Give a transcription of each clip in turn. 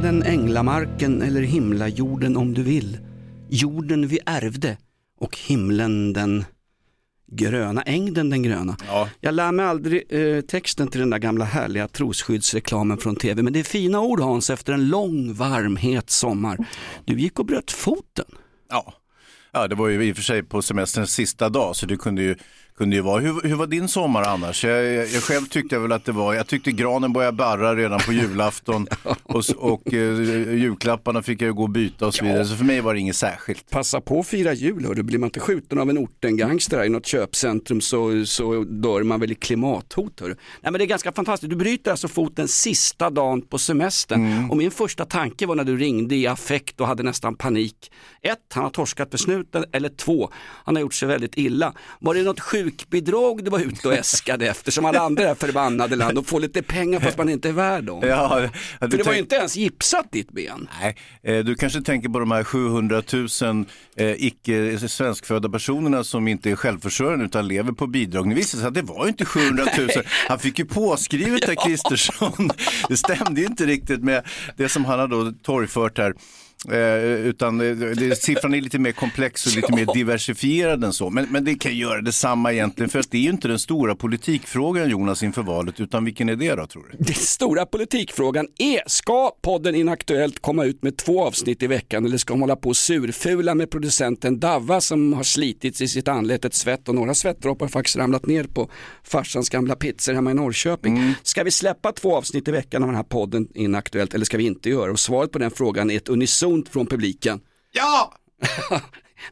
Kalla den änglamarken eller himlajorden om du vill. Jorden vi ärvde och himlen den gröna, ängden den gröna. Ja. Jag lär mig aldrig eh, texten till den där gamla härliga trosskyddsreklamen från tv, men det är fina ord Hans efter en lång, varm, het sommar. Du gick och bröt foten. Ja. ja, det var ju i och för sig på semesterns sista dag så det kunde ju, kunde ju vara. Hur, hur var din sommar annars? Jag, jag, jag själv tyckte väl att det var, jag tyckte granen började barra redan på julafton och, och eh, julklapparna fick jag gå och byta och så vidare. Så för mig var det inget särskilt. Passa på att fira jul, hörru. blir man inte skjuten av en ortengangster här i något köpcentrum så, så dör man väl i klimathot. Hörru. Nej, men det är ganska fantastiskt, du bryter alltså foten sista dagen på semestern och min första tanke var när du ringde i affekt och hade nästan panik. Ett, han har torskat för snuten eller två, han har gjort sig väldigt illa. Var det något sjukbidrag du var ute och äskade efter som alla andra i det här förbannade land och få lite pengar fast man inte är värd dem? Ja, För det var ju inte ens gipsat ditt ben. Nej, eh, du kanske tänker på de här 700 000 eh, icke svenskfödda personerna som inte är självförsörjande utan lever på bidrag. Det visade sig att det var ju inte 700 000. Han fick ju påskrivet här Kristersson. Det stämde ju inte riktigt med det som han har då torgfört här. Eh, utan det, siffran är lite mer komplex och lite mer diversifierad än så. Men, men det kan göra detsamma egentligen för att det är ju inte den stora politikfrågan Jonas inför valet utan vilken är det då tror du? Den stora politikfrågan är, ska podden Inaktuellt komma ut med två avsnitt i veckan eller ska de hålla på och surfula med producenten Davva som har slitits i sitt anlete ett svett och några svettdroppar har faktiskt ramlat ner på farsans gamla pizzor hemma i Norrköping. Ska vi släppa två avsnitt i veckan av den här podden Inaktuellt eller ska vi inte göra? Och svaret på den frågan är ett unisont från publiken. Ja!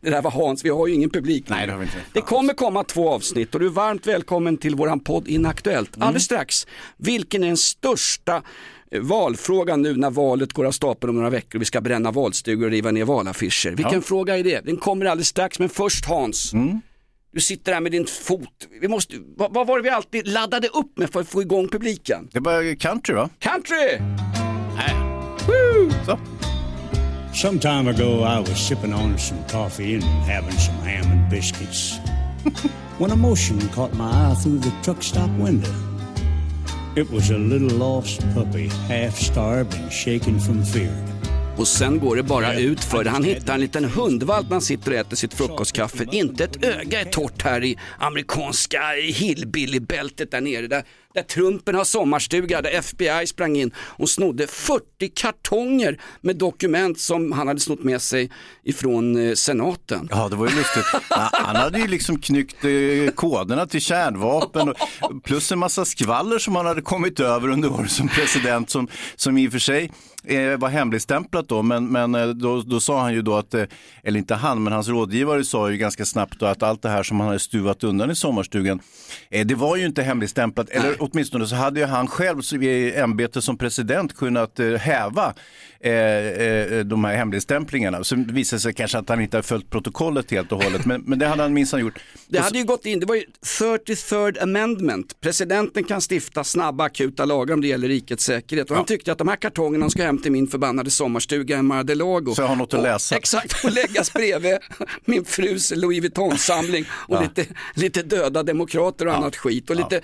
Det där var Hans, vi har ju ingen publik. Nej, det har vi inte. Det kommer komma två avsnitt och du är varmt välkommen till våran podd Inaktuellt. Mm. Alldeles strax, vilken är den största eh, valfrågan nu när valet går av stapeln om några veckor och vi ska bränna valstugor och riva ner valaffischer? Vilken Ja. fråga är det? Den kommer alldeles strax, men först Hans. Mm. Du sitter där med din fot. Vi måste, vad, vad var det vi alltid laddade upp med för att få igång publiken? Det var country va? Country! Så. Some time ago, I was sipping on some coffee and having some ham and biscuits when a motion caught my eye through the truck stop window. It was a little lost puppy, half starved and shaking from fear. Och sen går det bara ut för Han hittar en liten hundvalp när han sitter och äter sitt frukostkaffe. Inte ett öga är torrt här i amerikanska hillbilly-bältet där nere. Där, där Trumpen har sommarstuga, där FBI sprang in och snodde 40 kartonger med dokument som han hade snott med sig ifrån eh, senaten. Ja, det var ju lustigt. Han- hade ju liksom knyckt eh, koderna till kärnvapen och plus en massa skvaller som han hade kommit över under året som president som, som i och för sig eh, var hemligstämplat då, men, men då, då sa han ju då att, eller inte han, men hans rådgivare sa ju ganska snabbt då att allt det här som han hade stuvat undan i sommarstugan, det var ju inte hemligstämplat, eller åtminstone så hade ju han själv i ämbete som president kunnat eh, häva eh, eh, de här hemligstämplingarna. Så det visade sig kanske att han inte har följt protokollet helt och hållet, men, men det hade han minsann gjort. Det hade ju gått in, det var ju 33rd amendment. Presidenten kan stifta snabba akuta lagar om det gäller rikets säkerhet. Och han tyckte att de här kartongerna ska hem till min förbannade sommarstuga i Mar-a-Lago. Så jag har något att Och- läsa. Exakt, och läggas bredvid min frus Louis Vuitton-samling och Ja. lite, lite döda demokrater och annat skit och lite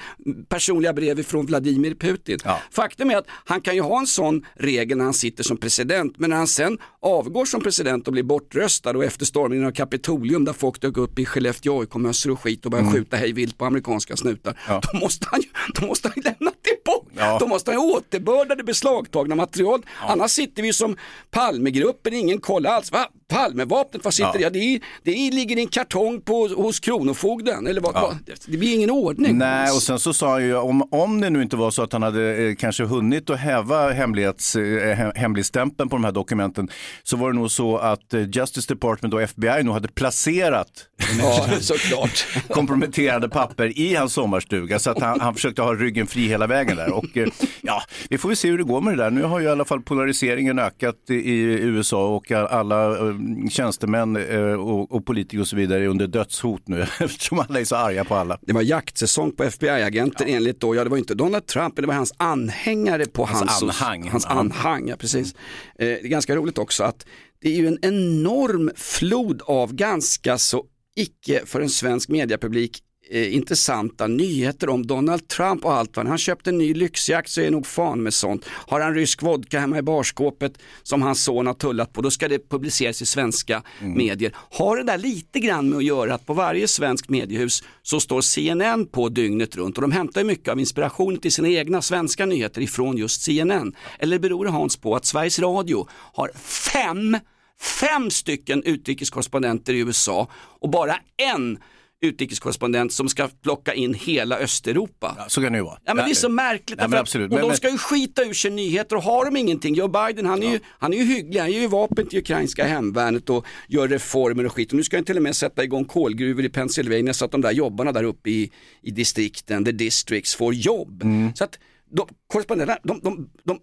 personliga brev ifrån Vladimir Putin. Ja. Faktum är att han kan ju ha en sån regel när han sitter som president, men när han sen avgår som president och blir bortröstad och efter stormningen av Kapitolium där folk dök upp i Skellefteå AIK-mössor och skit och började skjuta hej vilt på amerikanska snutar, Ja. då, måste han då måste han lämna tillbaka Ja. Då måste han återbörda det beslagtagna material. Annars sitter vi som Palmegruppen, ingen koll alls. Va? Palmevapnet, vad sitter Ja. det? Ja, det, är, det är, ligger i en kartong på, hos Kronofogden. Eller vad, vad, det blir ingen ordning. Nej, och sen så sa han ju om, om det nu inte var så att han hade eh, kanske hunnit att häva hemlighets, eh, he- hemligstämpeln på de här dokumenten så var det nog så att eh, Justice Department och FBI nog hade placerat Ja, såklart. komprometterande papper i hans sommarstuga så att han, han försökte ha ryggen fri hela vägen där. Och eh, ja, vi får väl se hur det går med det där. Nu har ju i alla fall polariseringen ökat i, i USA och alla eh, tjänstemän eh, och, och politiker och så vidare är under dödshot nu eftersom alla är så arga på alla. Det var jaktsäsong på FBI-agenter enligt då, ja det var inte Donald Trump, det var hans anhängare på hans, anhang. Hans Ja. anhang, ja precis. Eh, det är ganska roligt också att det är ju en enorm flod av ganska så icke för en svensk mediapublik eh, intressanta nyheter om Donald Trump och allt vad han köpte en ny lyxjakt så är det nog fan med sånt. Har han rysk vodka hemma i barskåpet som hans son har tullat på då ska det publiceras i svenska medier. Har det där lite grann med att göra att på varje svensk mediehus så står CNN på dygnet runt och de hämtar ju mycket av inspirationen till sina egna svenska nyheter ifrån just CNN. Eller beror det Hans på att Sveriges Radio har fem fem stycken utrikeskorrespondenter i USA och bara en utrikeskorrespondent som ska plocka in hela Östeuropa. Så kan det ju vara. Ja men det är så märkligt, Ja, men därför att- absolut. och Men- de ska ju skita ur sig nyheter och har de ingenting, Joe Biden han är, ju, han är ju hygglig, han ger ju vapen till ukrainska hemvärnet och gör reformer och skit och nu ska han till och med sätta igång kolgruvor i Pennsylvania så att de där jobbarna där uppe i, i distrikten, the districts, får jobb. Mm. Så att de, korrespondenterna, de, de, de,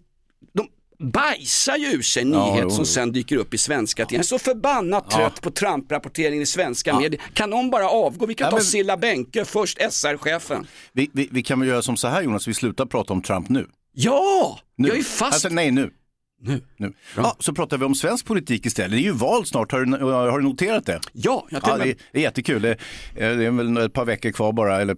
de bajsar ju ur sig Ja, nyheter jo. som sen dyker upp i svenska tidningar. Så förbannat trött på Trump-rapporteringen i svenska medier. Kan någon bara avgå? Vi kan Ja, ta men- Silla Bänke först, SR-chefen. Vi, vi, vi kan väl göra som så här Jonas, vi slutar prata om Trump nu. Ja, nu. jag är fast. Alltså, nej, nu. Nu. nu. Ja, så pratar vi om svensk politik istället. Det är ju val snart, har du, har du noterat det? Ja, jag Ja, det, är, det är jättekul. Det, är- det är väl ett par veckor kvar bara, eller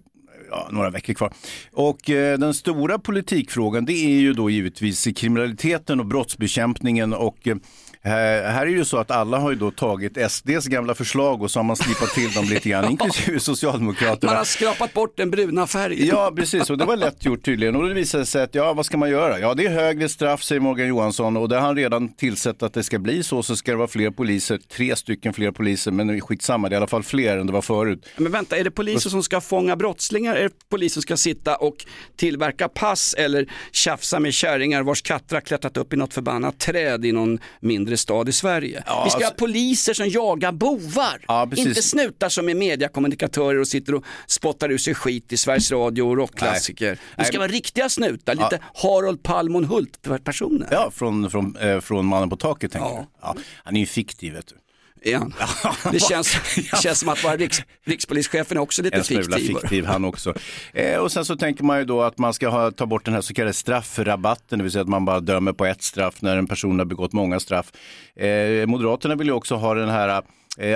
ja, några veckor kvar. Och eh, den stora politikfrågan det är ju då givetvis kriminaliteten och brottsbekämpningen och eh, här här är ju så att alla har ju då tagit SDs gamla förslag och så har man slipat till dem lite grann, inklusive Socialdemokraterna. man har skrapat bort den bruna färgen. Ja, precis. Och det var lätt gjort tydligen. Och det visade sig att, ja, vad ska man göra? Ja, det är högre straff, säger Morgan Johansson. Och det har han redan tillsett att det ska bli så. Så ska det vara fler poliser, tre stycken fler poliser. Men skitsamma, det är i alla fall fler än det var förut. Men vänta, är det poliser som ska fånga brottslingar? Är det poliser som ska sitta och tillverka pass eller tjafsa med kärringar vars katter har klättrat upp i något förbannat träd i någon mindre stad i Sverige? Ja, Vi ska alltså- ha poliser som jagar bovar, Ja, inte snutar som är mediakommunikatörer och sitter och spottar ur sig skit i Sveriges Radio och rockklassiker. Det ska vara riktiga snutar, lite Harold Palmon Hult-personer. Ja, från, från, eh, från Mannen på taket tänker du? Han är ju fiktiv vet du. Är han? Det känns, det känns som att vara riks, rikspolischefen är också lite En fiktiv. fiktiv han också. Eh, och sen så tänker man ju då att man ska ha, ta bort den här så kallade straffrabatten, det vill säga att man bara dömer på ett straff när en person har begått många straff. Eh, Moderaterna vill ju också ha den här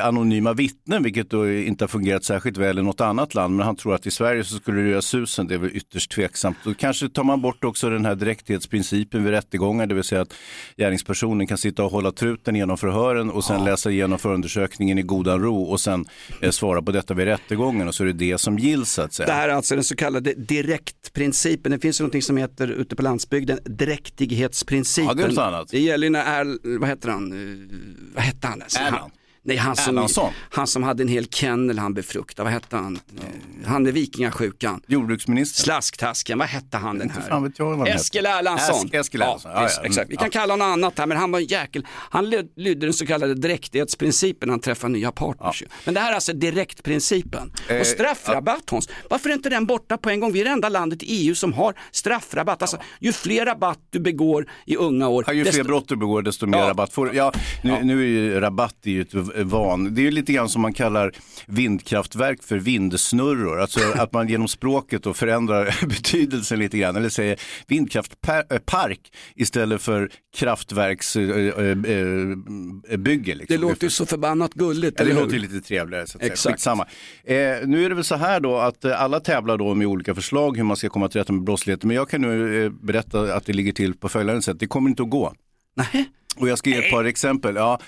anonyma vittnen, vilket då inte har fungerat särskilt väl i något annat land. Men han tror att i Sverige så skulle det göra susen, det är väl ytterst tveksamt. Då kanske tar man bort också den här direkthetsprincipen vid rättegångar, det vill säga att gärningspersonen kan sitta och hålla truten genom förhören och sen läsa igenom förundersökningen i godan ro och sen eh, svara på detta vid rättegången och så är det det som gills så att säga. Det här är alltså den så kallade direktprincipen. Det finns någonting som heter ute på landsbygden dräktighetsprincipen. Ja, det är något annat. Det gäller när, vad heter han, Eh, vad hette han? Erland. Nej, han som, Erlandsson. han som hade en hel kennel han befruktade, vad hette han? Eh, Han är vikingasjukan. Jordbruksminister. Slasktasken, vad hette han den här? fan vet jag vad Eskil Erlandsson. Esk- Eskil Erlandsson, ja, visst, ja. exakt. Vi Ja. kan kalla honom annat här, men han var en jäkel. Han lyd- lydde den så kallade dräktighetsprincipen när han träffade nya partners. Men det här är alltså direktprincipen. Eh, och straffrabatt Hans, varför är inte den borta på en gång? Vi är det enda landet i EU som har straffrabatt. Alltså, ju fler rabatt du begår i unga år, Ja, ju fler brott du begår desto mer Ja. rabatt får du. Ja, nu, nu är ju rabatt är ju ett van. Det är ju lite grann som man kallar vindkraftverk för vindsnurror. Alltså att man genom språket då förändrar betydelsen lite grann. Eller säger vindkraftpark istället för kraftverksbygge. Liksom. det låter ju så förbannat gulligt. Ja, det låter lite trevligare. Så att säga. Exakt. Skitsamma. Eh, nu är det väl så här då att eh, alla tävlar då med olika förslag hur man ska komma till rätta med brottsligheten. Men jag kan nu eh, berätta att det ligger till på följande sätt. Det kommer inte att gå. Nej. Och jag ska ge ett par exempel ja,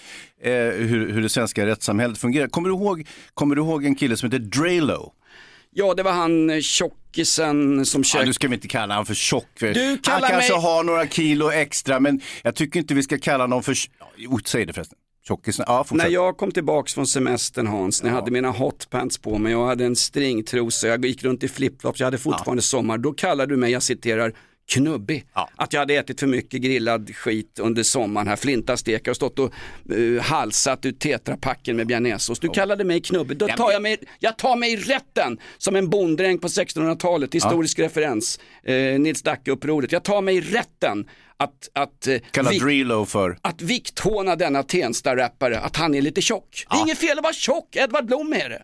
eh, hur, hur det svenska rättssamhället fungerar. Kommer du, ihåg, kommer du ihåg en kille som heter Drelo? Ja, det var han eh, tjockisen som Ja, käkade. nu ska vi inte kalla honom för tjock. Du han kanske mig- har några kilo extra, men jag tycker inte vi ska kalla honom för... Ja, Jo, säg det förresten. Tjockisen. Ja, fortsätt. När jag kom tillbaks från semestern Hans, när jag hade mina hotpants på mig, jag hade en stringtrosa, jag gick runt i flipflops, jag hade fortfarande sommar. Då kallade du mig, jag citerar, knubbig. Ja. Att jag hade ätit för mycket grillad skit under sommaren här, flintastekar och stått och uh, halsat ut tetrapacken med bearnaisesås. Du kallade mig knubbig, då tar jag mig, jag tar mig rätten som en bonddräng på 1600-talet, historisk referens, eh, Nils Dacke-upproret. Jag tar mig rätten att, att eh, Kalla vi- Drilo för... att vikthåna denna Tensta-rappare, att han är lite tjock. Det är inget fel att vara tjock, Edvard Blom är det.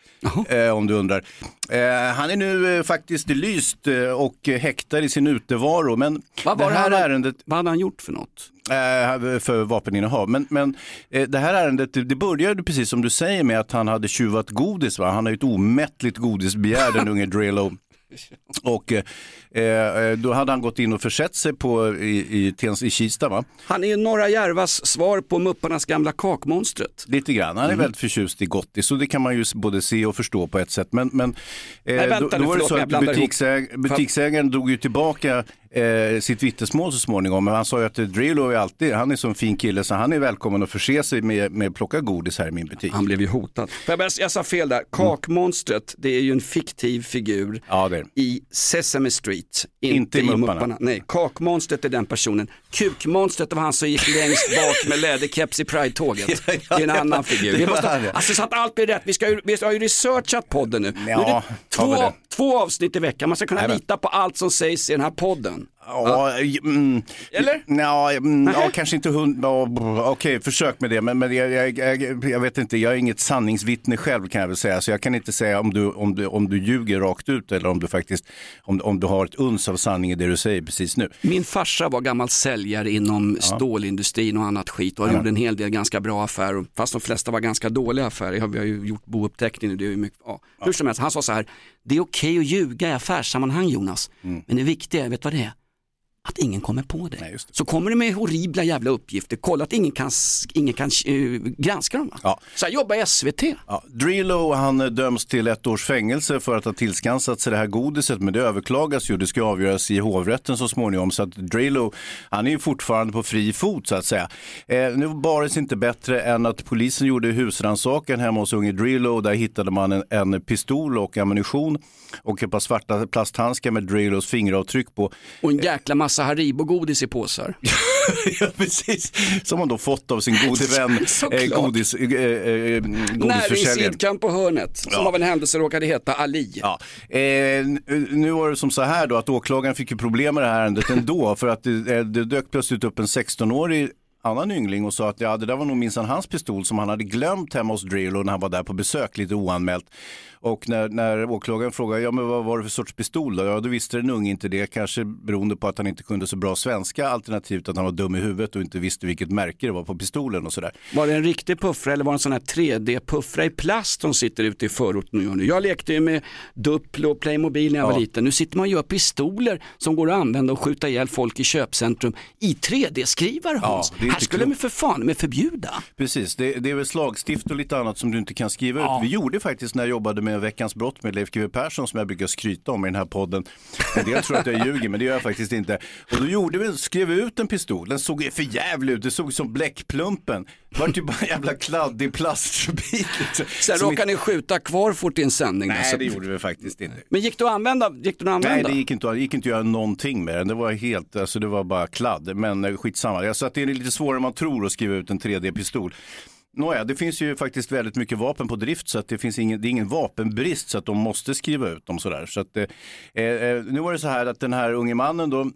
Eh, om du undrar. Eh, han är nu eh, faktiskt lyst eh, och häktad i sin utevaro. Men Vad det här han- ärendet Vad hade han gjort för något? eh, för vapeninnehav. Men, men eh, det här ärendet, det det började precis som du säger med att han hade tjuvat godis. Va? Han har ju ett omättligt godisbegär den unge Drillo. Och eh, eh, då hade han gått in och försett sig på, i, i, Tens, i Kista va? Han är ju Norra Järvas svar på Mupparnas gamla kakmonstret. Lite grann, han är väldigt förtjust i gottis och det kan man ju både se och förstå på ett sätt. Men, men eh, Nej, vänta då, nu, var det så att butiksäg, butiksägaren drog ju tillbaka eh, sitt vittnesmål så småningom. Men han sa ju att Drillo är alltid, han är så en fin kille så han är välkommen att förse sig med, med plocka godis här i min butik. Han blev ju hotad. Jag, jag sa fel där, kakmonstret det är ju en fiktiv figur Ja, i Sesame Street, inte, Inte i Mupparna. Mupparna. Nej, kakmonstret är den personen. Kukmonstret var han som gick längst bak med läderkeps i Pride-tåget. Det är en annan figur. Vi måste, ja. alltså så att allt blir rätt, vi, ska, ju- vi har ju researchat podden nu. nu är Ja, det två, det? två avsnitt i veckan, man ska kunna Jajamän. lita på allt som sägs i den här podden. Ja, mm, Eller? Ja, mm, ja kanske inte hund... Ja, brr, Okej, försök med det. Men, men jag, jag, jag, jag vet inte, jag är inget sanningsvittne själv kan jag väl säga. Så jag kan inte säga om du, om du, om du ljuger rakt ut eller om du faktiskt om, om du har ett uns av sanning i det du säger precis nu. Min farsa var gammal säljare inom stålindustrin och annat skit och han gjorde en hel del ganska bra affärer, fast de flesta var ganska dåliga affärer. Vi har ju gjort bouppteckning nu, det är ju mycket, ja. Hur som helst, han sa så här, det är okej att ljuga i affärssammanhang Jonas, men det viktiga är, vet du vad det är? Att ingen kommer på det. Så kommer det med horribla jävla uppgifter, kolla att ingen kan, ingen kan uh, granska dem. Va? Så här jobbar SVT. Ja, Drillo han eh, döms till ett års fängelse för att ha tillskansat sig det här godiset men det överklagas ju. Det ska avgöras i hovrätten så småningom så att Drillo han är ju fortfarande på fri fot så att säga. Eh, nu var det inte bättre än att polisen gjorde husrannsakan hemma hos unge Drillo. Där hittade man en, en pistol och ammunition och ett par svarta plasthandskar med Drillos fingeravtryck på. Och en jäkla massa Haribo-godis i påsar. ja, precis. Som han då fått av sin gode vän, eh, godis, eh, eh, godisförsäljaren. Näringsidkaren på hörnet, som Ja. av en händelse råkade heta Ali. Ja. Eh, nu var det som så här då att åklagaren fick ju problem med det här ärendet ändå för att det, eh, det dök plötsligt upp en 16-årig annan yngling och sa att ja, det där var nog minsann hans pistol som han hade glömt hemma hos Drillo när han var där på besök lite oanmält. Och när, när åklagaren frågade, ja men vad var det för sorts pistol då? Ja, då visste den unge inte det, kanske beroende på att han inte kunde så bra svenska, alternativt att han var dum i huvudet och inte visste vilket märke det var på pistolen och sådär. Var det en riktig puffra eller var det en sån här 3D-puffra i plast som sitter ute i förorten och nu? Jag lekte ju med Duplo och Playmobil när jag var Ja. liten. Nu sitter man och gör pistoler som går att använda och skjuta ihjäl folk i köpcentrum i 3D-skrivare Hans. är här skulle man för fan med förbjuda. Precis, det, det är väl slagstift och lite annat som du inte kan skriva ut. Vi gjorde faktiskt när jag jobbade med Veckans brott med Leif GW Persson som jag brukar skryta om i den här podden. En del tror att jag ljuger men det gör jag faktiskt inte. Och då gjorde vi, skrev vi ut en pistol, den såg för jävligt ut, det såg ut som bläckplumpen. Det var ju bara en jävla kladdig plastbit. Sen råkade ni skjuta kvar fort i en sändning. Nej, alltså. det gjorde vi faktiskt inte. Men gick det att använda? Gick det att använda? Nej, det gick inte, det gick inte att göra någonting med den. Det var helt, alltså det var bara kladd. Men eh, skitsamma. Sa att det är lite svårare än man tror att skriva ut en 3D-pistol. Nåja, det finns ju faktiskt väldigt mycket vapen på drift så att det finns ingen, det är ingen vapenbrist så att de måste skriva ut dem sådär. Så att, eh, eh, nu var det så här att den här unge mannen då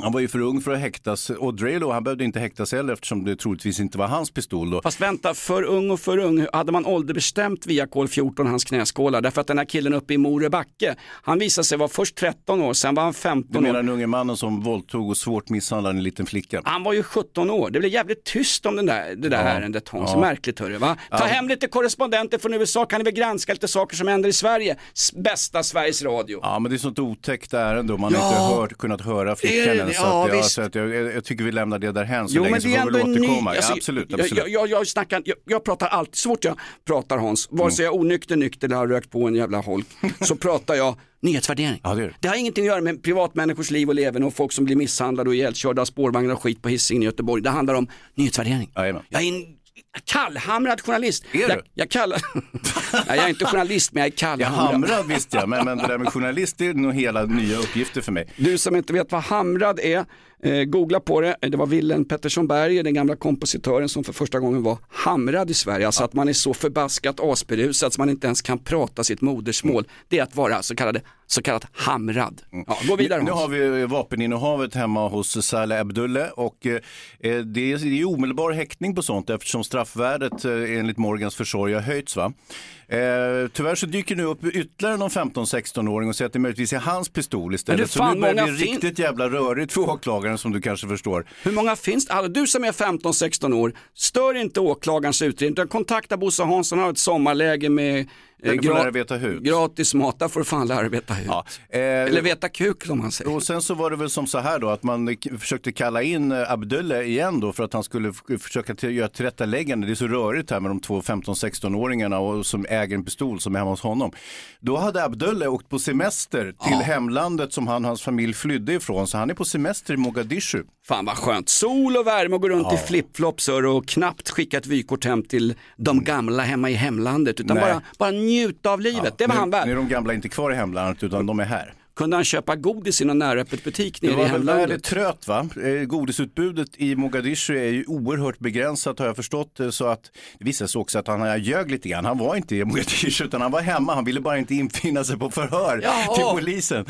han var ju för ung för att häktas och Drelo han behövde inte häktas heller eftersom det troligtvis inte var hans pistol då. Fast vänta, för ung och för ung, hade man ålderbestämt via kol 14 hans knäskålar? Därför att den här killen uppe i Morebacke, han visade sig vara först 13 år, sen var han Du 15 menar år. den unge mannen som våldtog och svårt misshandlade en liten flicka? Han var ju 17 år, det blev jävligt tyst om den där, det där Ja. ärendet Hans, Ja. märkligt hörru va? Ta Ja. hem lite korrespondenter från USA, kan ni väl granska lite saker som händer i Sverige? Bästa Sveriges Radio. Ja, men det är sånt otäckt ärende och man Ja. inte hört, kunnat höra flickan Än. det, Så ja, att, ja, så att jag, jag, tycker vi lämnar det därhän så Jo länge men så det är får vi väl ny, återkomma. alltså, ja, absolut, jag, absolut. jag, jag, jag, snackar, jag, jag pratar alltid, så fort jag pratar Hans, vare sig jag är onykter, nykter eller har rökt på en jävla holk, så pratar jag nyhetsvärdering. Ja, det det. Det har ingenting att göra med privatmänniskors liv och leverne och folk som blir misshandlade och ihjälkörda av spårvagnar och skit på Hisingen i Göteborg. Det handlar om nyhetsvärdering. Jajamän. Jag är en kallhamrad journalist. Är jag, du? jag kallar... Nej, jag är inte journalist men jag är Jag kallhamrad. hamrad visste jag, men, men det där med journalist det är nog hela nya uppgifter för mig. Du som inte vet vad hamrad är, eh, googla på det. Det var Wilhelm Pettersson Berger, den gamla kompositören som för första gången var hamrad i Sverige. Alltså att man är så förbaskat asberusad att man inte ens kan prata sitt modersmål. Det är att vara så, kallade, så kallat hamrad. Ja, gå vidare Nu Hans. har vi vapeninnehavet hemma hos Saleh Abdulle och eh, det är, det är omedelbar häktning på sånt eftersom straffvärdet eh, enligt Morgans försorg har höjts. Va? Eh, tyvärr så dyker nu upp ytterligare någon 15-16-åring och säger att det möjligtvis är hans pistol istället. Men du, så nu börjar det bli riktigt jävla rörigt för åklagaren som du kanske förstår. Hur många finns det? Alltså, du som är 15-16 år, stör inte åklagarens utredning utan kontakta Bosse Hansson, han har ett sommarläge med eh, Men du får lära dig veta hut. gratis mat, där får du fan lära veta hut. Ja, eh, Eller veta kuk som han säger. Och sen så var det väl som så här då att man försökte kalla in eh, Abdulle igen då för att han skulle försöka till, göra tillrättaläggande. Det är så rörigt här med de två 15-16-åringarna och som äger en pistol som är hemma hos honom. Då hade Abdulle åkt på semester till hemlandet som han och hans familj flydde ifrån. Så han är på semester i Mogadishu. Fan vad skönt, sol och värme och gå runt i flipflops och knappt skicka ett vykort hem till de gamla hemma i hemlandet utan Nej. bara, bara njuta av livet. det var nu, han värd. Nu är de gamla inte kvar i hemlandet utan de är här. Kunde han köpa godis i någon näröppet butik nere i var där det hemlandet? tröt va? Eh, Godisutbudet i Mogadishu är ju oerhört begränsat har jag förstått. eh, Så att det visade sig också att han ljög lite grann. Han var inte i Mogadishu utan han var hemma. Han ville bara inte infinna sig på förhör Jaha. till polisen.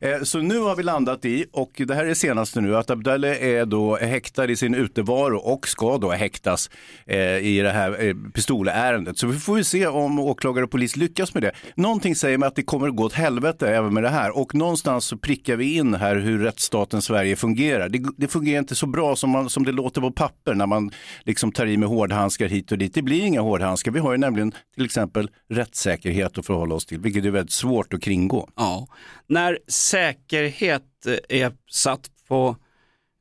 Eh, så nu har vi landat i, och det här är det senaste nu, att Abdalle är då häktad i sin utevaro och ska då häktas eh, i det här eh, pistolärendet. Så vi får ju se om åklagare och polis lyckas med det. Någonting säger mig att det kommer att gå åt helvete även med det här. Och någonstans så prickar vi in här hur rättsstaten Sverige fungerar. Det, det fungerar inte så bra som, man, som det låter på papper när man liksom tar i med hårdhandskar hit och dit. Det blir inga hårdhandskar. Vi har ju nämligen till exempel rättssäkerhet att förhålla oss till, vilket är väldigt svårt att kringgå. Ja, när säkerhet eh, är satt få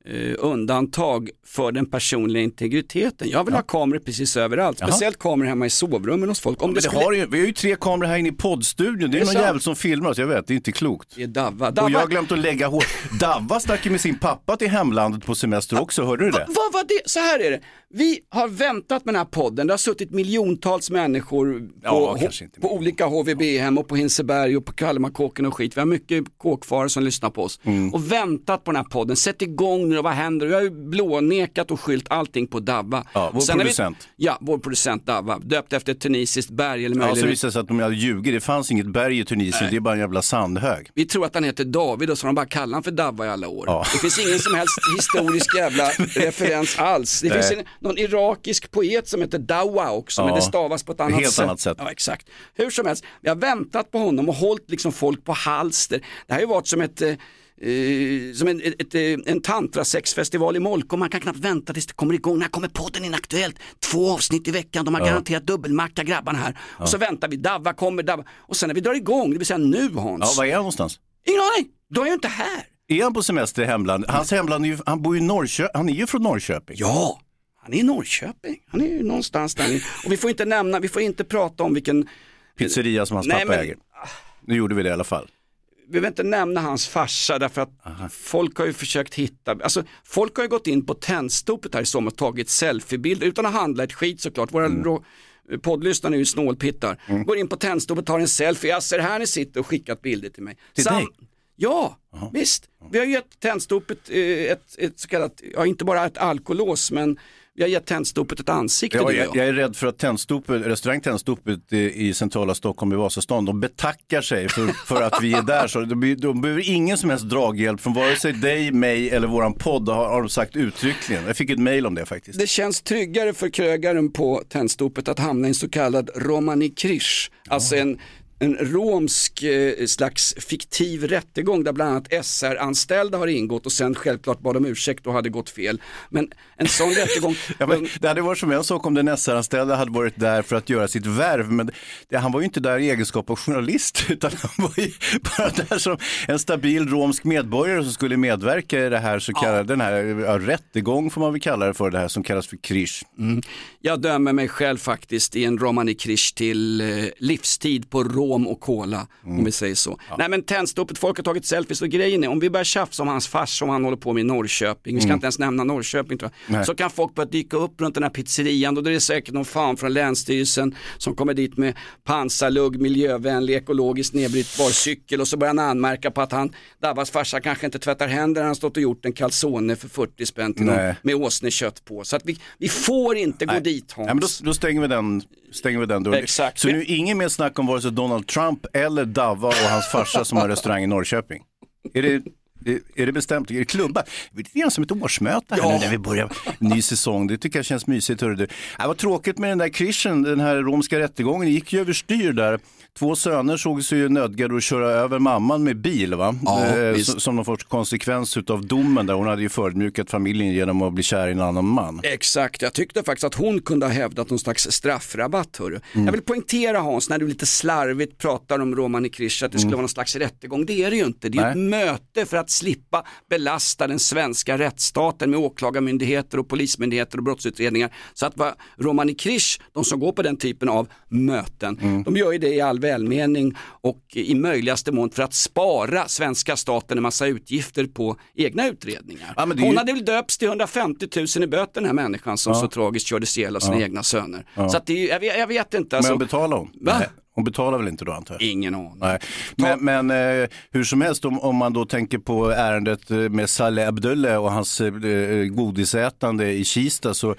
eh, undantag för den personliga integriteten. Jag vill ha kameror precis överallt, Jaha. speciellt kameror hemma i sovrummen hos folk. Om Men det skulle- har ju, vi har ju tre kameror här inne i poddstudion. Det är, Det är någon jävel som filmar oss, jag vet, det är inte klokt. Det är Davva. Och Davva, jag har glömt att lägga hår. Davva stack ju med sin pappa till hemlandet på semester också, hörde du det? Vad var det? Så här är det. Vi har väntat med den här podden. Det har suttit miljontals människor på, Ja, på olika HVB-hem och på Hinseberg och på Kalmarkåken och skit. Vi har mycket kåkfarare som lyssnar på oss. Mm. Och väntat på den här podden. Sätt igång nu vad händer? Vi har ju blånekat och skylt allting på Davva. Ja, vår sen producent. Vi, ja, vår producent Davva. Döpt efter ett tunisiskt berg eller Ja, så möjligen. visade det sig att de hade ljugit, det fanns inget berg i Tunisien, det är bara en jävla sandhög. Vi tror att han heter David och så har de bara kallat honom för Davva i alla år. Ja. Det finns ingen som helst historisk jävla referens alls. Det Nej. finns en, någon irakisk poet som heter Dawa också, men Ja. det stavas på ett annat Helt sätt. annat sätt. Ja, exakt. Hur som helst, vi har väntat på honom och hållit liksom folk på halster. Det här har ju varit som ett eh, som en, ett, eh, en tantrasexfestival i Molkom, man kan knappt vänta tills det kommer igång. När kommer podden in Aktuellt? Två avsnitt i veckan, de har Ja. garanterat dubbelmacka grabbarna här. Och så väntar vi, Davva kommer, Davva. Och sen när vi drar igång, det vill säga nu Hans. Ja, var är han någonstans? Ingen aning, då är jag inte här. Är han på semester i hemlandet? Hans hemland är ju, han bor ju i Norrköping, han är ju från Norrköping. Ja, han är i Norrköping. Han är ju någonstans där. Och vi får inte nämna, vi får inte prata om vilken, Pizzeria som hans Nej, pappa men- äger. Nu gjorde vi det i alla fall. vi vill inte nämna hans farsa därför att folk har ju försökt hitta, alltså folk har ju gått in på Tennstopet här i sommar och tagit selfiebilder utan att handla ett skit såklart. Våra Mm. poddlyssnare är ju snålpittar. Går in på Tennstopet, tar en selfie, jag ser här ni sitter och skickat bilder till mig. Till dig? Ja, visst. Vi har gett Tennstopet eh, ett, ett så kallat, ja inte bara ett alkolås men vi har gett Tennstopet ett ansikte. Ja, jag, jag är rädd för att tändstopet, restaurang Tändstopet i, i centrala Stockholm i Vasastan, de betackar sig för, för att vi är där. Så de, de behöver ingen som helst draghjälp från vare sig dig, mig eller våran podd har, har de sagt uttryckligen. Jag fick ett mejl om det faktiskt. Det känns tryggare för krögaren på Tennstopet att hamna i en så kallad romani krish, alltså en en romsk eh, slags fiktiv rättegång där bland annat SR-anställda har ingått och sen självklart bad om ursäkt och hade gått fel. Men en sån rättegång, Ja, men det hade varit som en sak om den SR-anställda hade varit där för att göra sitt värv, men det, han var ju inte där i egenskap av journalist, utan han var ju bara där som en stabil romsk medborgare som skulle medverka i det här så kallade, den här ja, rättegång får man väl kalla det för, det här som kallas för krish. jag dömer mig själv faktiskt i en romani krish till eh, livstid på rom och cola, om vi säger så. Nej men Tennstopet, folk har tagit selfies och grejen är, om vi börjar tjafsa om hans fars som han håller på med i Norrköping, vi ska inte ens nämna Norrköping tror jag, Nej. så kan folk börja dyka upp runt den här pizzerian och då är det säkert någon fan från Länsstyrelsen som kommer dit med pansarlugg, miljövänlig, ekologiskt nedbrytbar cykel och så börjar han anmärka på att han, Dabbas farsa kanske inte tvättar händerna, han har stått och gjort en calzone för 40 spänn till någon Nej. med åsnekött på. Så att vi, vi får inte gå dit Hans. Ja, men då, då stänger vi den, stänger vi den dörren. Exakt. Så nu ingen mer snack om vare sig Donald Trump eller Davva och hans farsa som har restaurang i Norrköping. Är det, är- det bestämt? Är det klubba? Det är lite som ett årsmöte här Ja. nu när vi börjar ny säsong. Det tycker jag känns mysigt. Hörru du. Det var tråkigt med den där krischen, den här romska rättegången. Det gick ju överstyr där. Två söner såg sig ju nödgade att köra över mamman med bil, va? Ja, Eh, som, någon sorts konsekvens av domen där hon hade ju förödmjukat familjen genom att bli kär i en annan man. Exakt, jag tyckte faktiskt att hon kunde ha hävdat någon slags straffrabatt. Hörru. Jag vill poängtera Hans, när du lite slarvigt pratar om Romani Krish, att det skulle vara någon slags rättegång. Det är det ju inte. Det är ett möte för att slippa belasta den svenska rättsstaten med åklagarmyndigheter och polismyndigheter och brottsutredningar. Så att vad Romani Krish, de som går på den typen av möten, de gör ju det i all välmening och i möjligaste mån för att spara svenska staten en massa utgifter på egna utredningar. Ja, är Hon ju- hade väl döpts till 150 000 i böter den här människan som så tragiskt kördes ihjäl av sina egna söner. Så att det, är- jag, vet, jag vet inte. Alltså, Men betalar hon? Va? Hon betalar väl inte då antar jag? Ingen aning. Nej. Men, men eh, hur som helst, om, om man då tänker på ärendet eh, med Saleh Abdulle och hans eh, eh, godisätande i Kista så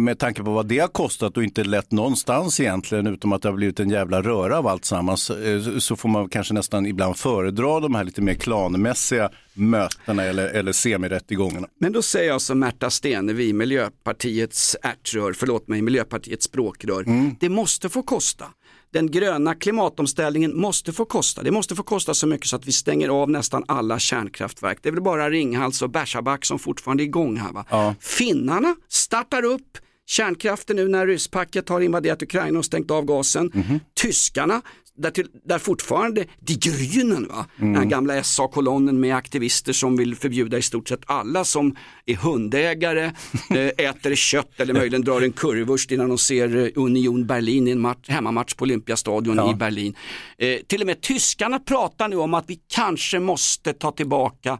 med tanke på vad det har kostat och inte lett någonstans egentligen utom att det har blivit en jävla röra av allt sammans eh, så får man kanske nästan ibland föredra de här lite mer klanmässiga mötena eller, eller semirättegångarna. Men då säger jag som Märta Stenevi, Miljöpartiets ärtrör, förlåt mig, Miljöpartiets språkrör. Det måste få kosta. Den gröna klimatomställningen måste få kosta. Det måste få kosta så mycket så att vi stänger av nästan alla kärnkraftverk. Det är väl bara Ringhals och Barsebäck som fortfarande är igång här. Va? Finnarna startar upp kärnkraften nu när rysspacket har invaderat Ukraina och stängt av gasen. Tyskarna där, till, där fortfarande Die Grünen, va? den här gamla SA-kolonnen med aktivister som vill förbjuda i stort sett alla som är hundägare, eh, äter kött eller möjligen drar en currywurst innan de ser eh, Union Berlin i en match, hemmamatch på Olympiastadion i Berlin. Eh, till och med tyskarna pratar nu om att vi kanske måste ta tillbaka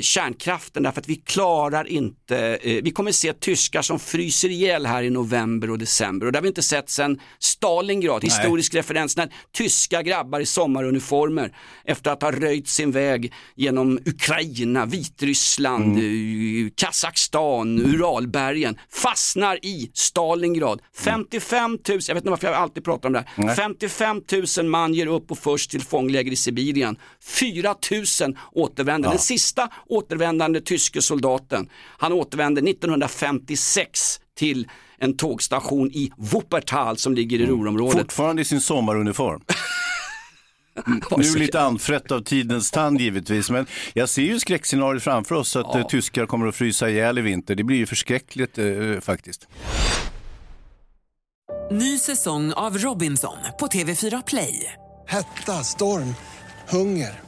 kärnkraften därför att vi klarar inte, eh, vi kommer se tyskar som fryser ihjäl här i november och december och det har vi inte sett sedan Stalingrad, historisk referens, när tyska grabbar i sommaruniformer efter att ha röjt sin väg genom Ukraina, Vitryssland, eh, Kazakstan, Uralbergen, fastnar i Stalingrad. 55 000, jag vet inte varför jag alltid pratar om det här, Nej. 55 000 man ger upp och förs till fångläger i Sibirien. 4 000 återvänder. Den sista återvändande tyske soldaten, han återvände 1956 till en tågstation i Wuppertal som ligger i Ruhrområdet. Fortfarande i sin sommaruniform. Nu lite anfrätt av tidens tand givetvis, men jag ser ju skräckscenariot framför oss att eh, tyskar kommer att frysa ihjäl i vinter. Det blir ju förskräckligt eh, faktiskt. Ny säsong av Robinson på TV4 Play. Hetta, storm, hunger.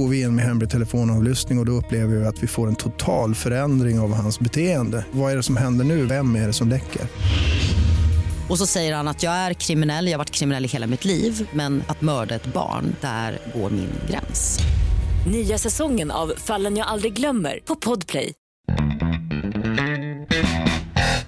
Går vi in med hemlig telefonavlyssning och, och då upplever vi att vi får en total förändring av hans beteende. Vad är det som händer nu? Vem är det som läcker? Och så säger han att jag är kriminell, jag har varit kriminell i hela mitt liv men att mörda ett barn, där går min gräns. Nya säsongen av Fallen jag aldrig glömmer på Podplay.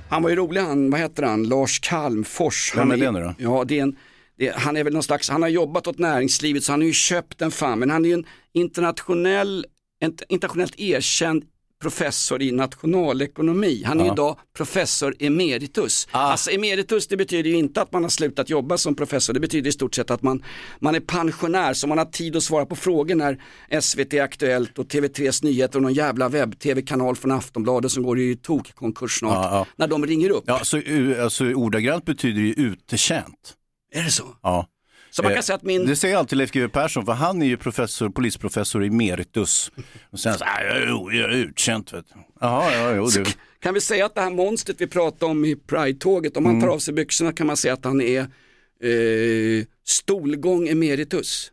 Han var ju rolig han, vad heter han, Lars Kalmfors. Vem är det nu då? Ja, det är en, det, han är väl någon slags, han har jobbat åt näringslivet så han har ju köpt en fan, men han är ju en internationell, en internationellt erkänd professor i nationalekonomi. Han är Ja. idag professor emeritus. Ah. Alltså emeritus det betyder ju inte att man har slutat jobba som professor, det betyder i stort sett att man, man är pensionär så man har tid att svara på frågor när SVT Aktuellt och TV3s nyheter och någon jävla webb-tv-kanal från Aftonbladet som går i tokkonkurs snart, Ja, ja. när de ringer upp. Ja, så alltså, ordagrant betyder ju utekänt. Är det så? Ja. Så man kan Eh, säga att min... Det säger alltid Leif GW Persson, för han är ju professor, polisprofessor emeritus. Och sen så, "Ah, jag är, utkänt vet du. Jaha, ja, jo du. Kan vi säga att det här monstret vi pratade om i Pride-tåget, om han Mm. tar av sig byxorna kan man säga att han är eh, stolgång emeritus.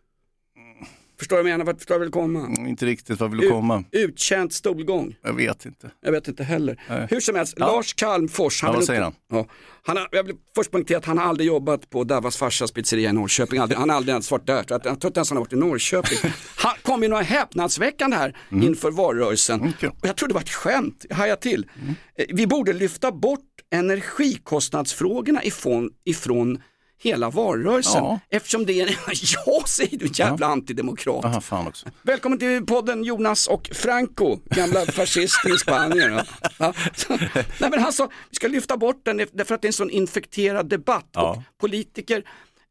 Förstår du vad jag menar? Vart Förstår du jag vill komma? Mm, Inte riktigt, vad vill du komma? Utkänt stolgång. Jag vet inte. Jag vet inte heller. Nej. Hur som helst, Ja. Lars Kalmfors. Ja, vill vad säger han? Ja, han har, jag vill först poängtera att han har aldrig jobbat på Davas farsas pizzeria i Norrköping. Aldrig, han har aldrig ens varit där. Jag tror inte ens han har varit i Norrköping. Han kom ju några häpnadsväckande här Mm. inför valrörelsen. Och jag trodde det var ett skämt, jag hajade till. Mm. Eh, Vi borde lyfta bort energikostnadsfrågorna ifrån, ifrån hela valrörelsen. Ja. Eftersom det är, ja säger du jävla antidemokrat. Aha, fan också. Välkommen till podden Jonas och Franco, gamla fascisten i Spanien. Ja. Ja. Så, nej men alltså, vi ska lyfta bort den därför att det är en sån infekterad debatt Ja. och politiker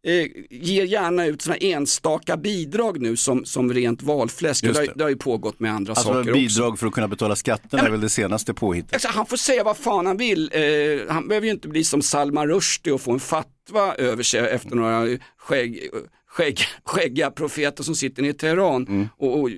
eh, ger gärna ut såna enstaka bidrag nu som, som rent valfläsk. Det, har- det. det har ju pågått med andra Alltså saker också. bidrag för att kunna betala skatterna är väl det senaste påhittet. Alltså, han får säga vad fan han vill. Eh, han behöver ju inte bli som Salman Rushdie och få en fatwa över sig efter några skägg, skägg, skäggiga profeter som sitter i Teheran Mm. och, och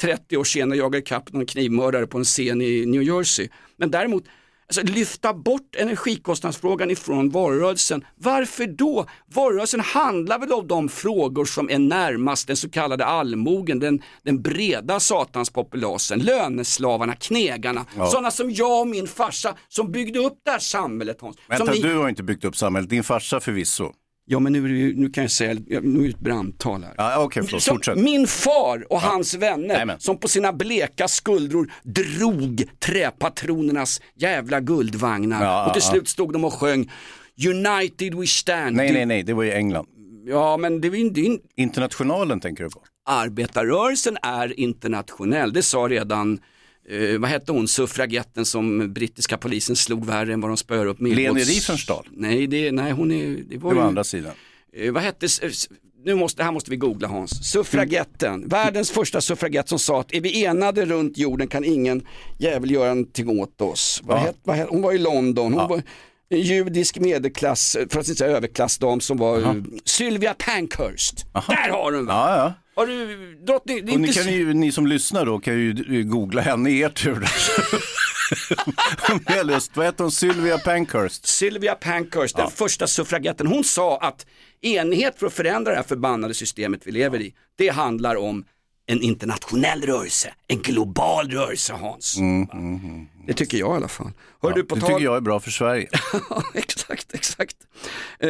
30 år senare jagar ikapp någon knivmördare på en scen i New Jersey. Men däremot, alltså, lyfta bort energikostnadsfrågan ifrån valrörelsen. Varför då? Valrörelsen handlar väl om de frågor som är närmast den så kallade allmogen, den, den breda satanspopulasen, löneslavarna, knegarna, Ja. sådana som jag och min farsa som byggde upp det här samhället Hans. Vänta, ni- du har inte byggt upp samhället, din farsa förvisso. Ja men nu, ju- nu kan jag säga, ja, nu är det ett brandtal här. Ja, Okej, förlåt, min far och hans vänner Jajamän. som på sina bleka skuldror drog träpatronernas jävla guldvagnar Ja, och till ja, slut stod de och sjöng United we stand. Nej, nej, nej, det var i England. Ja men det är ju ju- Internationalen tänker du på? arbetarrörelsen är internationell, det sa redan eh, vad hette hon, suffragetten som brittiska polisen slog värre än vad de spöar upp Leni Millwalls- Riefenstahl? Nej, det, nej hon är, det var, Det var ju, andra sidan. Eh, vad hette, nu måste, här måste vi googla Hans. Suffragetten, Mm. världens första suffragett som sa att är vi enade runt jorden kan ingen jävel göra någonting åt oss. Vad Ja. het, vad het, hon var i London, hon var en judisk medelklass, för att inte säga överklassdam som var eh, Sylvia Pankhurst. Där har du Ja, ja. Har du drottning, det är Och ni, inte kan ju, ni som lyssnar då kan ju googla henne i er tur. Om ni har lust. Vad heter hon? Sylvia Pankhurst? Sylvia Pankhurst, den första suffragetten, hon sa att enighet för att förändra det här förbannade systemet vi lever i, det handlar om en internationell rörelse, en global rörelse Hans. Det tycker jag i alla fall. Hör du på Det tal... tycker jag är bra för Sverige. Ja, exakt, exakt. Eh,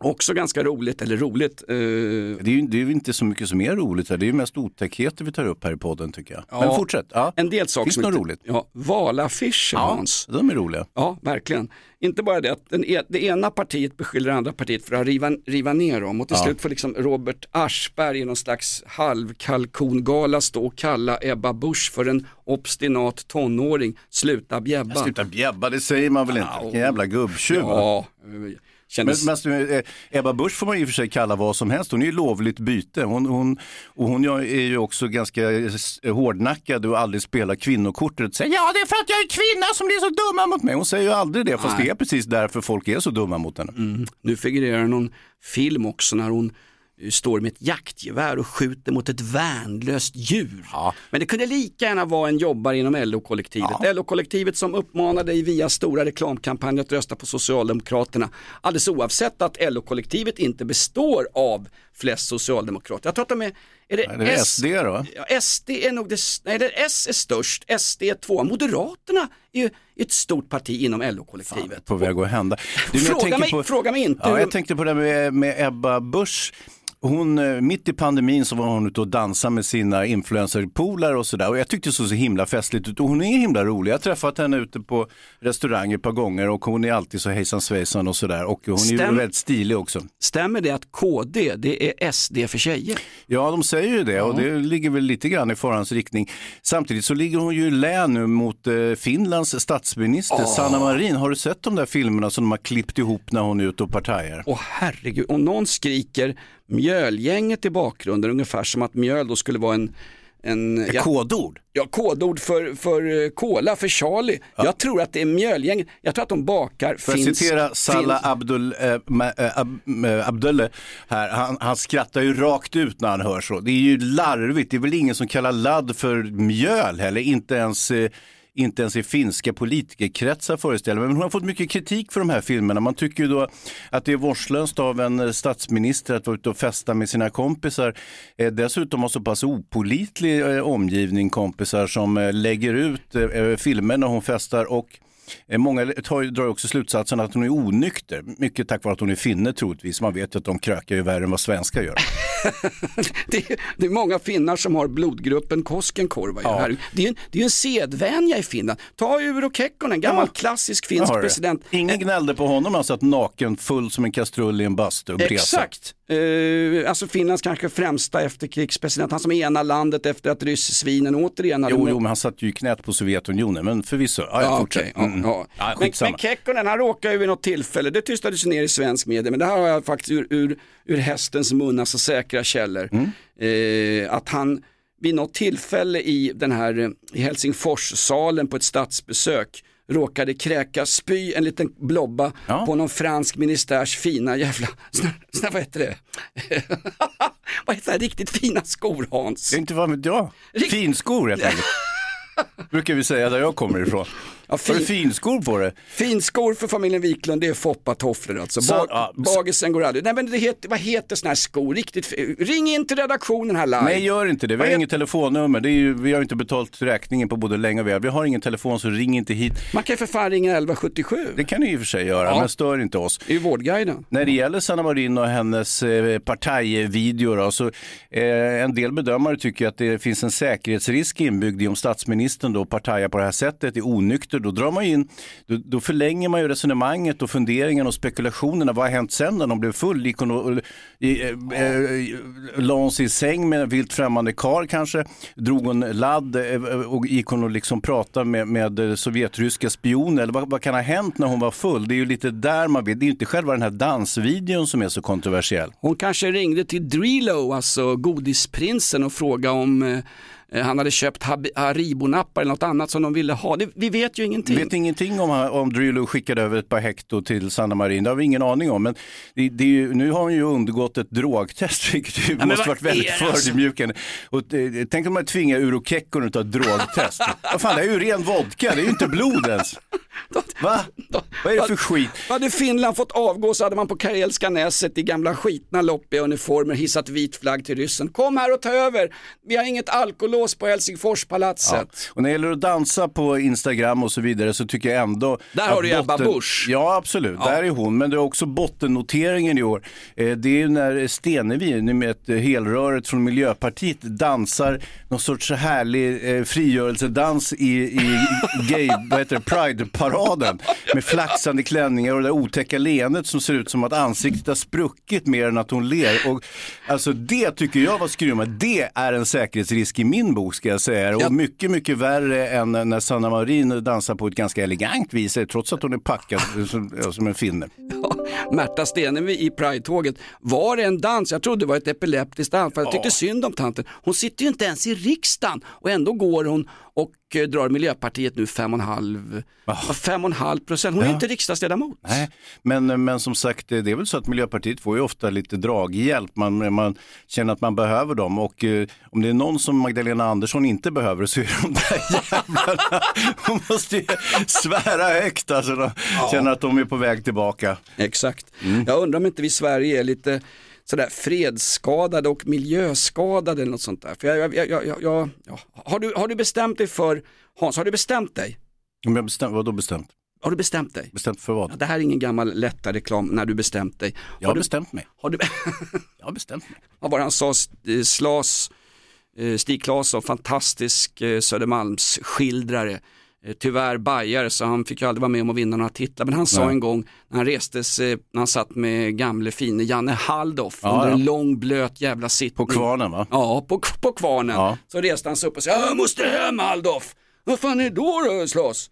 också ganska roligt, eller roligt. Eh, Det är ju det är ju inte så mycket som är roligt här. Det är ju mest otäckheter vi tar upp här i podden tycker jag. Men Ja, fortsätt. Ja. En del saker Finns som något inte- roligt? Ja, valaffischer Ja, Hans. de är roliga. Ja, verkligen. Inte bara det att den e det ena partiet beskyller det andra partiet för att riva, riva ner dem och till Ja. slut får liksom Robert Aschberg i någon slags halvkalkongala stå och kalla Ebba Busch för en obstinat tonåring. Sluta bjäbba. Sluta bjäbba, det säger man väl inte? Vilken jävla gubbtjuv. Ja, kändes... Men, men, eh, Ebba Busch får man och för sig kalla vad som helst. Hon är ju lovligt byte. Hon, hon, och hon är ju också ganska eh, hårdnackad och aldrig spelar kvinnokortet. Säger, ja, det är för att jag är kvinna som blir så dumma mot mig. Hon säger ju aldrig det, fast Nej. det är precis därför folk är så dumma mot henne. Nu figurerar någon film också när hon står med ett jaktgevär och skjuter mot ett värnlöst djur. Men det kunde lika gärna vara en jobbare inom LO-kollektivet. LO-kollektivet som uppmanar dig via stora reklamkampanjer att rösta på Socialdemokraterna. Alldeles oavsett att LO-kollektivet inte består av flest socialdemokrater. Jag tror att de är, är det, Är det S- SD då? Ja, SD är nog det, nej, det S är störst, SD är två. Moderaterna är ju ett stort parti inom LO-kollektivet. På väg att hända. Du, Fråga mig- på, fråga mig inte Ja, hur- jag tänkte på det med, med Ebba Busch. Hon, eh, mitt i pandemin så var hon ute och dansade med sina influencerpolare och sådär. Och jag tyckte det såg så himla festligt ut. Och hon är himla rolig. Jag har träffat henne ute på restaurang ett par gånger och hon är alltid så hejsan svejsan och sådär. Och hon är ju Stäm- väldigt stilig också. Stämmer det att KD, det är SD för tjejer? Ja, de säger ju det och det ligger väl lite grann i farans riktning. Samtidigt så ligger hon ju i lä nu mot eh, Finlands statsminister Sanna Marin. Har du sett de där filmerna som de har klippt ihop när hon är ute och partajar? Åh herregud, och någon skriker mjölgänget i bakgrunden ungefär som att mjöl då skulle vara en en, Ett kodord? Ja, kodord för, för eh, cola, för Charlie. Jag tror att det är mjölgänget, jag tror att de bakar jag finns, citera Salah Abdul, eh, eh, ab, eh, Abdulle här, han, han skrattar ju rakt ut när han hör så. Det är ju larvigt, det är väl ingen som kallar ladd för mjöl heller, inte ens eh, inte ens i finska politikerkretsar föreställer mig. Men hon har fått mycket kritik för de här filmerna. Man tycker ju då att det är vårdslöst av en eh, statsminister att vara ute och festa med sina kompisar. Eh, dessutom har så pass opolitlig eh, omgivning kompisar som eh, lägger ut eh, eh filmer när hon festar och Många tar, drar också slutsatsen att hon är onykter, mycket tack vare att hon är finne troligtvis. Man vet ju att de krökar ju värre än vad svenskar gör. det, är- det är många finnar som har blodgruppen Koskenkorva. Ja. Ja. Det är en, det är en sedvänja i Finland. Ta Uro Kekkonen, gammal klassisk Jag finsk president. Ingen gnällde på honom, han satt naken full som en kastrull i en bastu. Exakt. Eh, alltså Finlands kanske främsta efterkrigspresident, han som enar landet efter att ryssvinen återigen hade... Jo, jo, men han satt ju i knät på Sovjetunionen, men förvisso. Jag Ja, ja, Mm. ja. Ja, Men, men Kekkonen han råkade ju vid något tillfälle, det tystades ju ner i svensk media, men det här har jag faktiskt ur, ur, ur hästens mun, alltså säkra källor. Mm. Eh, att han vid något tillfälle i den här i Helsingforssalen på ett statsbesök råkade kräka spy en liten blobba på någon fransk ministärs fina jävla, såna, såna, vad heter det? vad heter det? Riktigt fina skor Hans. Inte vad vet jag. Finskor helt enkelt. Brukar vi säga där jag kommer ifrån. Ja, Har du finskor på dig? Finskor för familjen Wiklund, det är foppatofflor alltså. Så- Ba- ja, Bagisen går aldrig. Nej men det heter, vad heter sådana här skor? Riktigt, ring in till redaktionen här live. Nej, gör inte det. Vi har inget telefonnummer. Det är ju, vi har inte betalt räkningen på både länge och väl. Vi har ingen telefon, så ring inte hit. Man kan ju för fan ringa 1177. Det kan ni i och för sig göra, Ja. men stör inte oss. Det är ju Vårdguiden. När det gäller Sanna Marin och hennes eh, partajvideo då, så eh, en del bedömare tycker att det finns en säkerhetsrisk inbyggd i om statsministern då partajar på det här sättet, är onykter efter, då drar man ju in, då, då förlänger man ju resonemanget och funderingarna och spekulationerna. Vad har hänt sen när de blev full? Gick hon och, i, eh, eh, la hon sig i säng med en vilt främmande kar kanske? Drog hon ladd eh, och gick hon och liksom pratade med, med sovjetryska spioner? Eller vad, vad kan ha hänt när hon var full? Det är ju lite där man vill, det är ju inte själva den här dansvideon som är så kontroversiell. Hon kanske ringde till Drilo, alltså godisprinsen och frågade om eh, han hade köpt Haribo-nappar eller något annat som de ville ha. Det, vi vet ju ingenting. Vi vet ingenting om, om Drillo skickade över ett par hekto till Sanna Marin. Det har vi ingen aning om. Men det, det ju, nu har hon ju undergått ett drogtest, vilket ju men måste varit väldigt alltså? förödmjukande. Eh, tänk om man tvingar Uro Kekkonen att ta ett drogtest. Vad fan, det är ju ren vodka, det är ju inte blod ens. Va? Vad är det för skit? Hade Finland fått avgå så hade man på Karelska näset i gamla skitna loppiga uniformer hissat vit flagg till ryssen. Kom här och ta över, vi har inget alkolås på Helsingforspalatset. Ja. Och när det gäller att dansa på Instagram och så vidare så tycker jag ändå... Där har du Ebba Busch. Ja, absolut. Där är hon. Men det är också bottennoteringen i år. Eh, Det är ju när Stenevi, nu med ett eh, helröret från Miljöpartiet, dansar någon sorts så härlig eh, frigörelsedans i, i gay, vad heter det, Pride-paraden. Med flaxande klänningar och det där otäcka leendet som ser ut som att ansiktet har spruckit mer än att hon ler. Och, alltså det tycker jag var skrymmande. Det är en säkerhetsrisk i min bok ska jag säga. Och mycket, mycket värre än när Sanna Marin dansar på ett ganska elegant vis, trots att hon är packad som, ja, som en finne. Märta Stenevi i Pride-tåget. Var det en dans? Jag trodde det var ett epileptiskt anfall. Jag tyckte synd om tanten. Hon sitter ju inte ens i riksdagen och ändå går hon och eh, drar Miljöpartiet nu 5,5 5,5 procent. Hon är Ja. inte riksdagsledamot. Nej, men, men som sagt, det är väl så att Miljöpartiet får ju ofta lite draghjälp. Man, man känner att man behöver dem och eh, om det är någon som Magdalena Andersson inte behöver så är det de där jävlarna. Hon måste ju svära högt alltså. De känner att de är på väg tillbaka. Exakt. Mm. Jag undrar om inte vi i Sverige är lite sådär fredsskadade och miljöskadade eller något sånt där. För jag, jag, jag, jag, ja. har, du, har du bestämt dig för, Hans, har du bestämt dig? Om jag bestämt, vadå bestämt? Har du bestämt dig? Bestämt för vad? Det här är ingen gammal lätta reklam när du bestämt dig. Jag har du, bestämt mig. Har du, Jag har bestämt mig. vad var det han sa, eh, Slas, eh, Stig Claesson, fantastisk eh, Södermalmsskildrare. Eh, Tyvärr bajare så han fick ju aldrig vara med om att vinna några titlar. Men han sa Nej. en gång när han reste sig, när han satt med gamle fine Janne Halldorf Ja, under ja. en lång blöt jävla sittning. På kvarnen va? Ja, på, på kvarnen. Ja. Så reste han sig upp och sa, jag måste hem Halldorf. Vad fan är det då då Slas?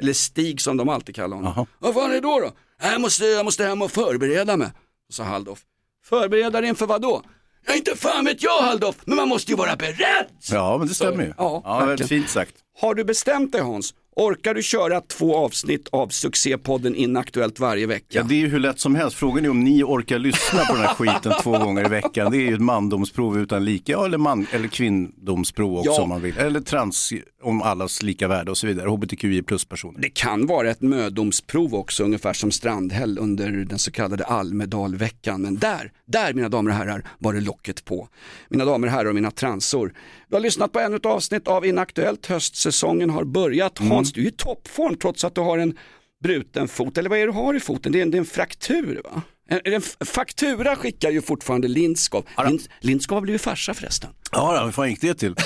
Eller Stig som de alltid kallar honom. Jaha. Vad fan är det då då? Jag måste, jag måste hem och förbereda mig, sa Halldorf. Förbereda dig inför vad då? Ja, inte fan vet jag Halldorf, men man måste ju vara beredd. Ja, men det stämmer ju. Ja, ja väldigt fint sagt. Har du bestämt dig Hans? Orkar du köra två avsnitt av succépodden Inaktuellt varje vecka? Ja, det är ju hur lätt som helst. Frågan är om ni orkar lyssna på den här skiten två gånger i veckan. Det är ju ett mandomsprov utan lika, ja, eller, man, eller kvinnomsprov också Ja. om man vill. Eller trans om allas lika värde och så vidare. HBTQI plus-personer. Det kan vara ett mödomsprov också, ungefär som Strandhäll under den så kallade Almedalveckan. Men där, där mina damer och herrar, var det locket på. Mina damer och herrar och mina transor. Du har lyssnat på ännu ett avsnitt av Inaktuellt. Höstsäsongen har börjat. Hans, du är i toppform trots att du har en bruten fot. Eller vad är det du har i foten? Det är en, det är en fraktur va? En, en faktura skickar ju fortfarande Lindskov. Lind, Lindskov har blivit farsa förresten. Ja, hur fan gick det till?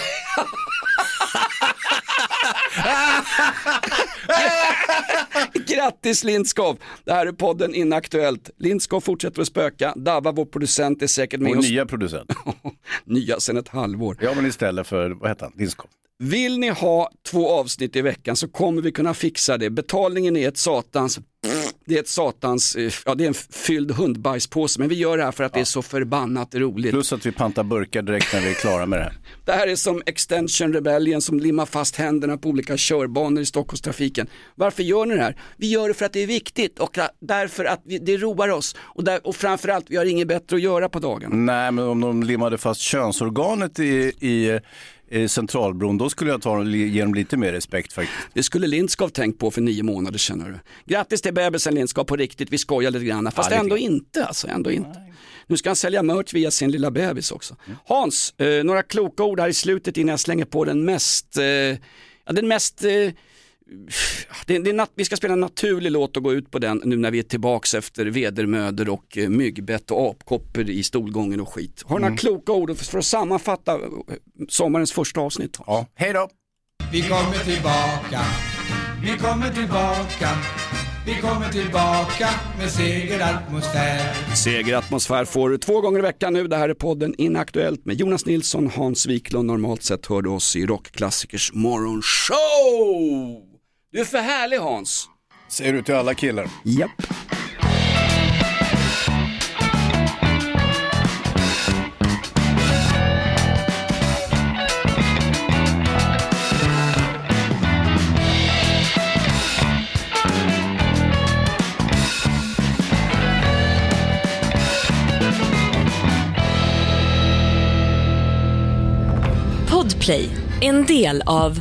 Grattis Lindskov! Det här är podden Inaktuellt. Lindskov fortsätter att spöka. Dava, vår producent, är säkert med Vår oss. nya producent. Nya sedan ett halvår. Ja, men istället för, vad heter han, Lindskov. Vill ni ha två avsnitt i veckan så kommer vi kunna fixa det. Betalningen är ett satans, det är ett satans, eh, ja det är en fylld hundbajspåse. Men vi gör det här för att det är så förbannat roligt. Plus att vi pantar burkar direkt när vi är klara med det här. Det här är som Extension Rebellion som limmar fast händerna på olika körbanor i Stockholmstrafiken. Varför gör ni det här? Vi gör det för att det är viktigt och därför att vi, det roar oss. Och, där, och framförallt, vi har inget bättre att göra på dagarna. Nej, men om de limmade fast könsorganet i, i Centralbron, då skulle jag ta, ge dem lite mer respekt faktiskt. Det skulle Lindskov tänkt på för nio månader sedan. hörru. Grattis till bebisen Lindskov på riktigt, vi skojar lite grann. Fast Ja, lite ändå grann. inte alltså, ändå inte. Nu ska han sälja merch via sin lilla bebis också. Hans, eh, några kloka ord här i slutet innan jag slänger på den mest, eh, den mest eh, det, det är nat- vi ska spela en naturlig låt och gå ut på den nu när vi är tillbaks efter vedermödor och eh, myggbett och apkoppor i stolgången och skit. Har du några kloka ord för att sammanfatta eh, sommarens första avsnitt? Ja, hej då! Vi kommer tillbaka Vi kommer tillbaka, vi kommer tillbaka med segeratmosfär. Segeratmosfär får du två gånger i veckan nu. Det här är podden Inaktuellt med Jonas Nilsson, Hans Wiklund. Normalt sett hör du oss i Rockklassikers morgonshow. Du är för härlig Hans. Säger du till alla killar? Japp. Podplay, en del av